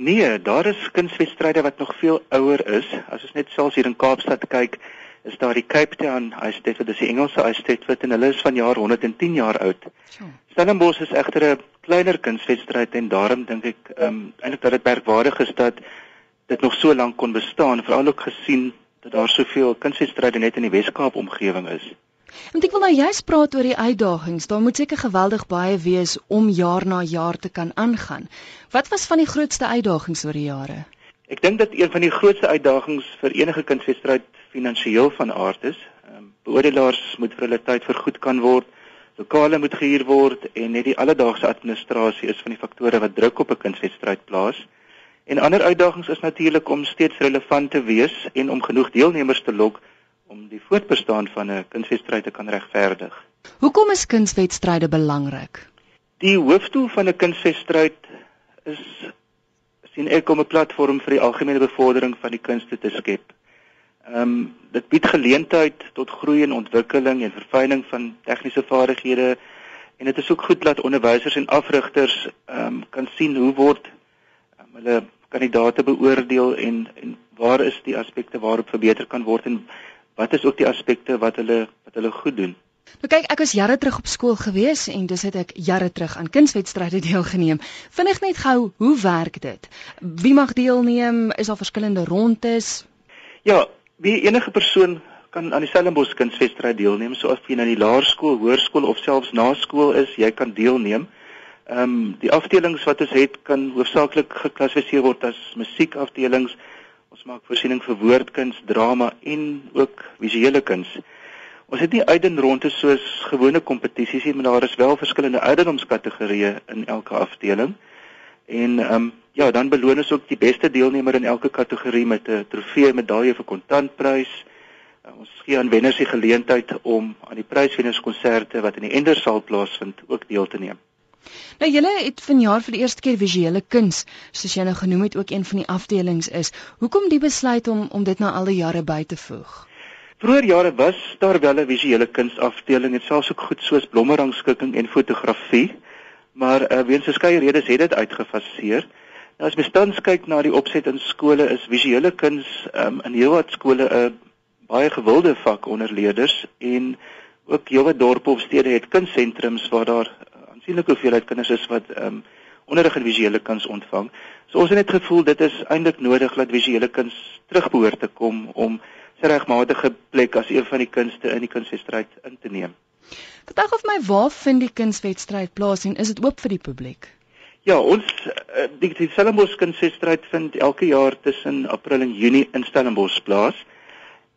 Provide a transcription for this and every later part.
Nee, daar is kunswedstryde wat nog veel ouer is. As ons net selfs hier in Kaapstad kyk, is daar die Cape Town Ice State, dit is die Engelse Ice State wat en hulle is van jaar 110 jaar oud. Stellenbosch is egter 'n kleiner kunswedstryd en daarom dink ek ehm um, eintlik dat dit merkwaardig is dat dit nog so lank kon bestaan, veral ook gesien dat daar soveel kunswedstryde net in die Wes-Kaap omgewing is. Want ek wil nou juist praat oor die uitdagings. Daar moet seker geweldig baie wees om jaar na jaar te kan aangaan. Wat was van die grootste uitdagings oor die jare? Ek dink dat een van die grootste uitdagings vir enige kunswedstryd finansiëel van aard is. Ehm beoordelaars moet vir hulle tyd vergoed kan word. Lokale moet gehuur word en net die alledaagse administrasie is van die faktore wat druk op 'n kunswedstryd plaas. En ander uitdagings is natuurlik om steeds relevant te wees en om genoeg deelnemers te lok om die voortbestaan van 'n kunswedstryd te kan regverdig. Hoekom is kunswedstryde belangrik? Die hoofdoel van 'n kunswedstryd is sien ek om 'n platform vir die algemene bevordering van die kunste te skep. Ehm um, dit bied geleentheid tot groei en ontwikkeling en verfyning van tegniese vaardighede en dit is ook goed dat onderwysers en afrigters ehm um, kan sien hoe word um, hulle kandidate beoordeel en en waar is die aspekte waarop verbeter kan word en wat is ook die aspekte wat hulle wat hulle goed doen. Nou kyk, ek was jare terug op skool gewees en dis het ek jare terug aan kunswedstryde deelgeneem. Vinnig net gou, hoe werk dit? Wie mag deelneem? Is daar verskillende rondes? Ja, wie enige persoon kan aan die Stellenbosch kunswedstryd deelneem, so of jy nou in die laerskool, hoërskool of selfs na skool is, jy kan deelneem. Ehm um, die afdelings wat ons het kan hoofsaaklik geklassifiseer word as musiekafdelings. Ons maak voorsiening vir woordkuns, drama en ook visuele kuns. Ons het nie uitdenronde soos gewone kompetisies nie, maar daar is wel verskillende ouderdomskategorieë in elke afdeling. En ehm um, ja, dan beloon ons ook die beste deelnemer in elke kategorie met 'n trofee, medalje vir kontantprys. Uh, ons gee aan wenners die geleentheid om aan die pryswennerskonserte wat in die Endersaal plaasvind ook deel te neem. Nou julle het vanjaar vir die eerste keer visuele kuns, soos jy nou genoem het, ook een van die afdelings is. Hoekom die besluit om om dit na al die jare by te voeg? Vroeger jare was daar wel 'n visuele kuns afdeling en selfs ook goed soos blommerangskikking en fotografie, maar uh, weens verskeie redes het dit uitgefaseer. Nou as mens tans kyk na die opset in skole is visuele kuns um, in heelwat skole 'n baie gewilde vak onder leerders en ook heelwat dorpe of stede het kunssentrums waar daar aansienlike hoeveelheid kinders is wat ehm um, onderrig in visuele kuns ontvang. So ons het net gevoel dit is eintlik nodig dat visuele kuns terugbehoort te kom om sy regmatige plek as een van die kunste in die kunswedstryd in te neem. Vertel of my waar vind die kunswedstryd plaas en is dit oop vir die publiek? Ja, ons eh, die, die Stellenbosch kunswedstryd vind elke jaar tussen April en Junie in Stellenbosch plaas.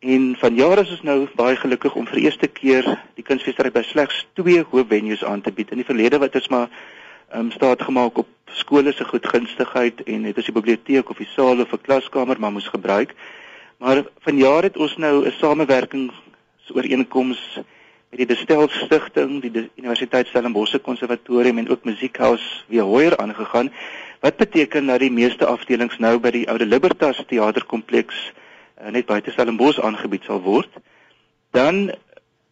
En vanjaar is ons nou baie gelukkig om vir eerste keer die kunsfeestery by slegs twee hoë venues aan te bied. In die verlede wat ons maar ehm um, staat gemaak op skole se goedgunstigheid en het ons die biblioteek of die saal of 'n klaskamer maar moes gebruik. Maar vanjaar het ons nou 'n samewerkingsooreenkoms met die Bestel Stichting, die Universiteit Stellenbosch Konservatorium en ook Musiekhuis weer hoër aangegaan. Wat beteken dat die meeste afdelings nou by die Oude Libertas teaterkompleks uh, net buite Stellenbosch aangebied sal word. Dan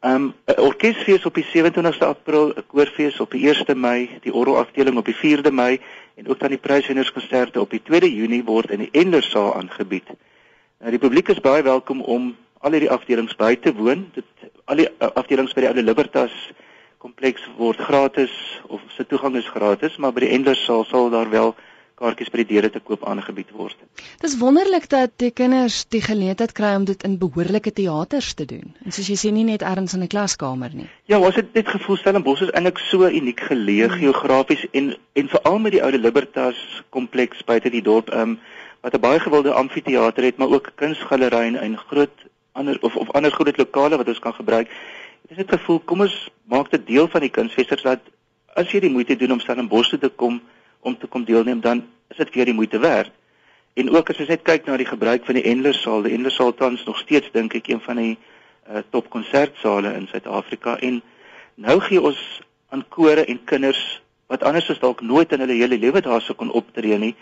ehm, 'n um, orkesfees op die 27ste April, 'n koorfees op die 1ste Mei, die orgelafdeling op die 4de Mei en ook dan die pryswennerskonserte op die 2de Junie word in die Endersaal aangebied. Nou die publiek is baie welkom om al hierdie afdelings by te woon. Dit al die uh, afdelings by die Oude Libertas kompleks word gratis of se toegang is gratis, maar by die Endersaal sal daar wel kaartjies by die deure te koop aangebied word. Dis wonderlik dat die kinders die geleentheid kry om dit in behoorlike teaters te doen. En soos jy sê nie net ergens in 'n klaskamer nie. Ja, ons het net gevoel Stellenbosch is eintlik so uniek geleë hmm. geografies en en veral met die oude Libertas kompleks buite die dorp, ehm um, wat 'n baie gewilde amfitheater het, maar ook kunsgalery en groot ander of of ander groot lokale wat ons kan gebruik. Dit is net gevoel kom ons maak dit deel van die kunsfesters dat as jy die moeite doen om Stellenbosch toe te kom om te kom deelneem dan is dit vir die moeite werd. En ook as jy net kyk na die gebruik van die Endlersaal, die Endlersaal tans nog steeds dink ek een van die uh, top konsertsale in Suid-Afrika en nou gee ons aan kore en kinders wat anders as dalk nooit in hulle hele lewe daar sou kon optree nie,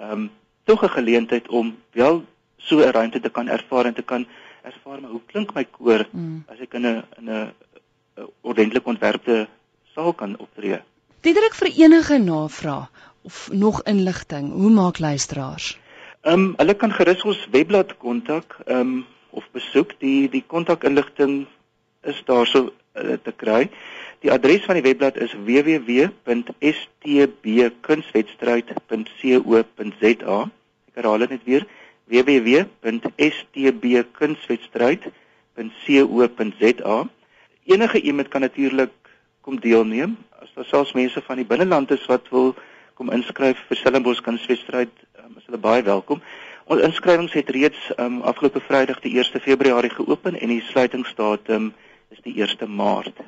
ehm um, tog 'n geleentheid om wel so 'n ruimte te kan ervaar en te kan ervaar maar hoe klink my koor mm. as ek in 'n in 'n ordentlik ontwerpte saal kan optree. Diederik vir enige navraag of nog inligting, hoe maak luisteraars? Ehm um, hulle kan gerus ons webblad kontak ehm um, of besoek. Die die kontakinligting is daarso uh, te kry. Die adres van die webblad is www.stbkunstwedstryd.co.za. Ek herhaal dit net weer: www.stbkunstwedstryd.co.za. Enige iemand kan natuurlik kom deelneem. As daar selfs mense van die binneland is wat wil kom inskryf vir Stellenbosch Kunstwedstryd, um, is hulle baie welkom. Ons inskrywings het reeds um, afgelope Vrydag die 1 Februarie geopen en die sluitingsdatum is die 1 Maart.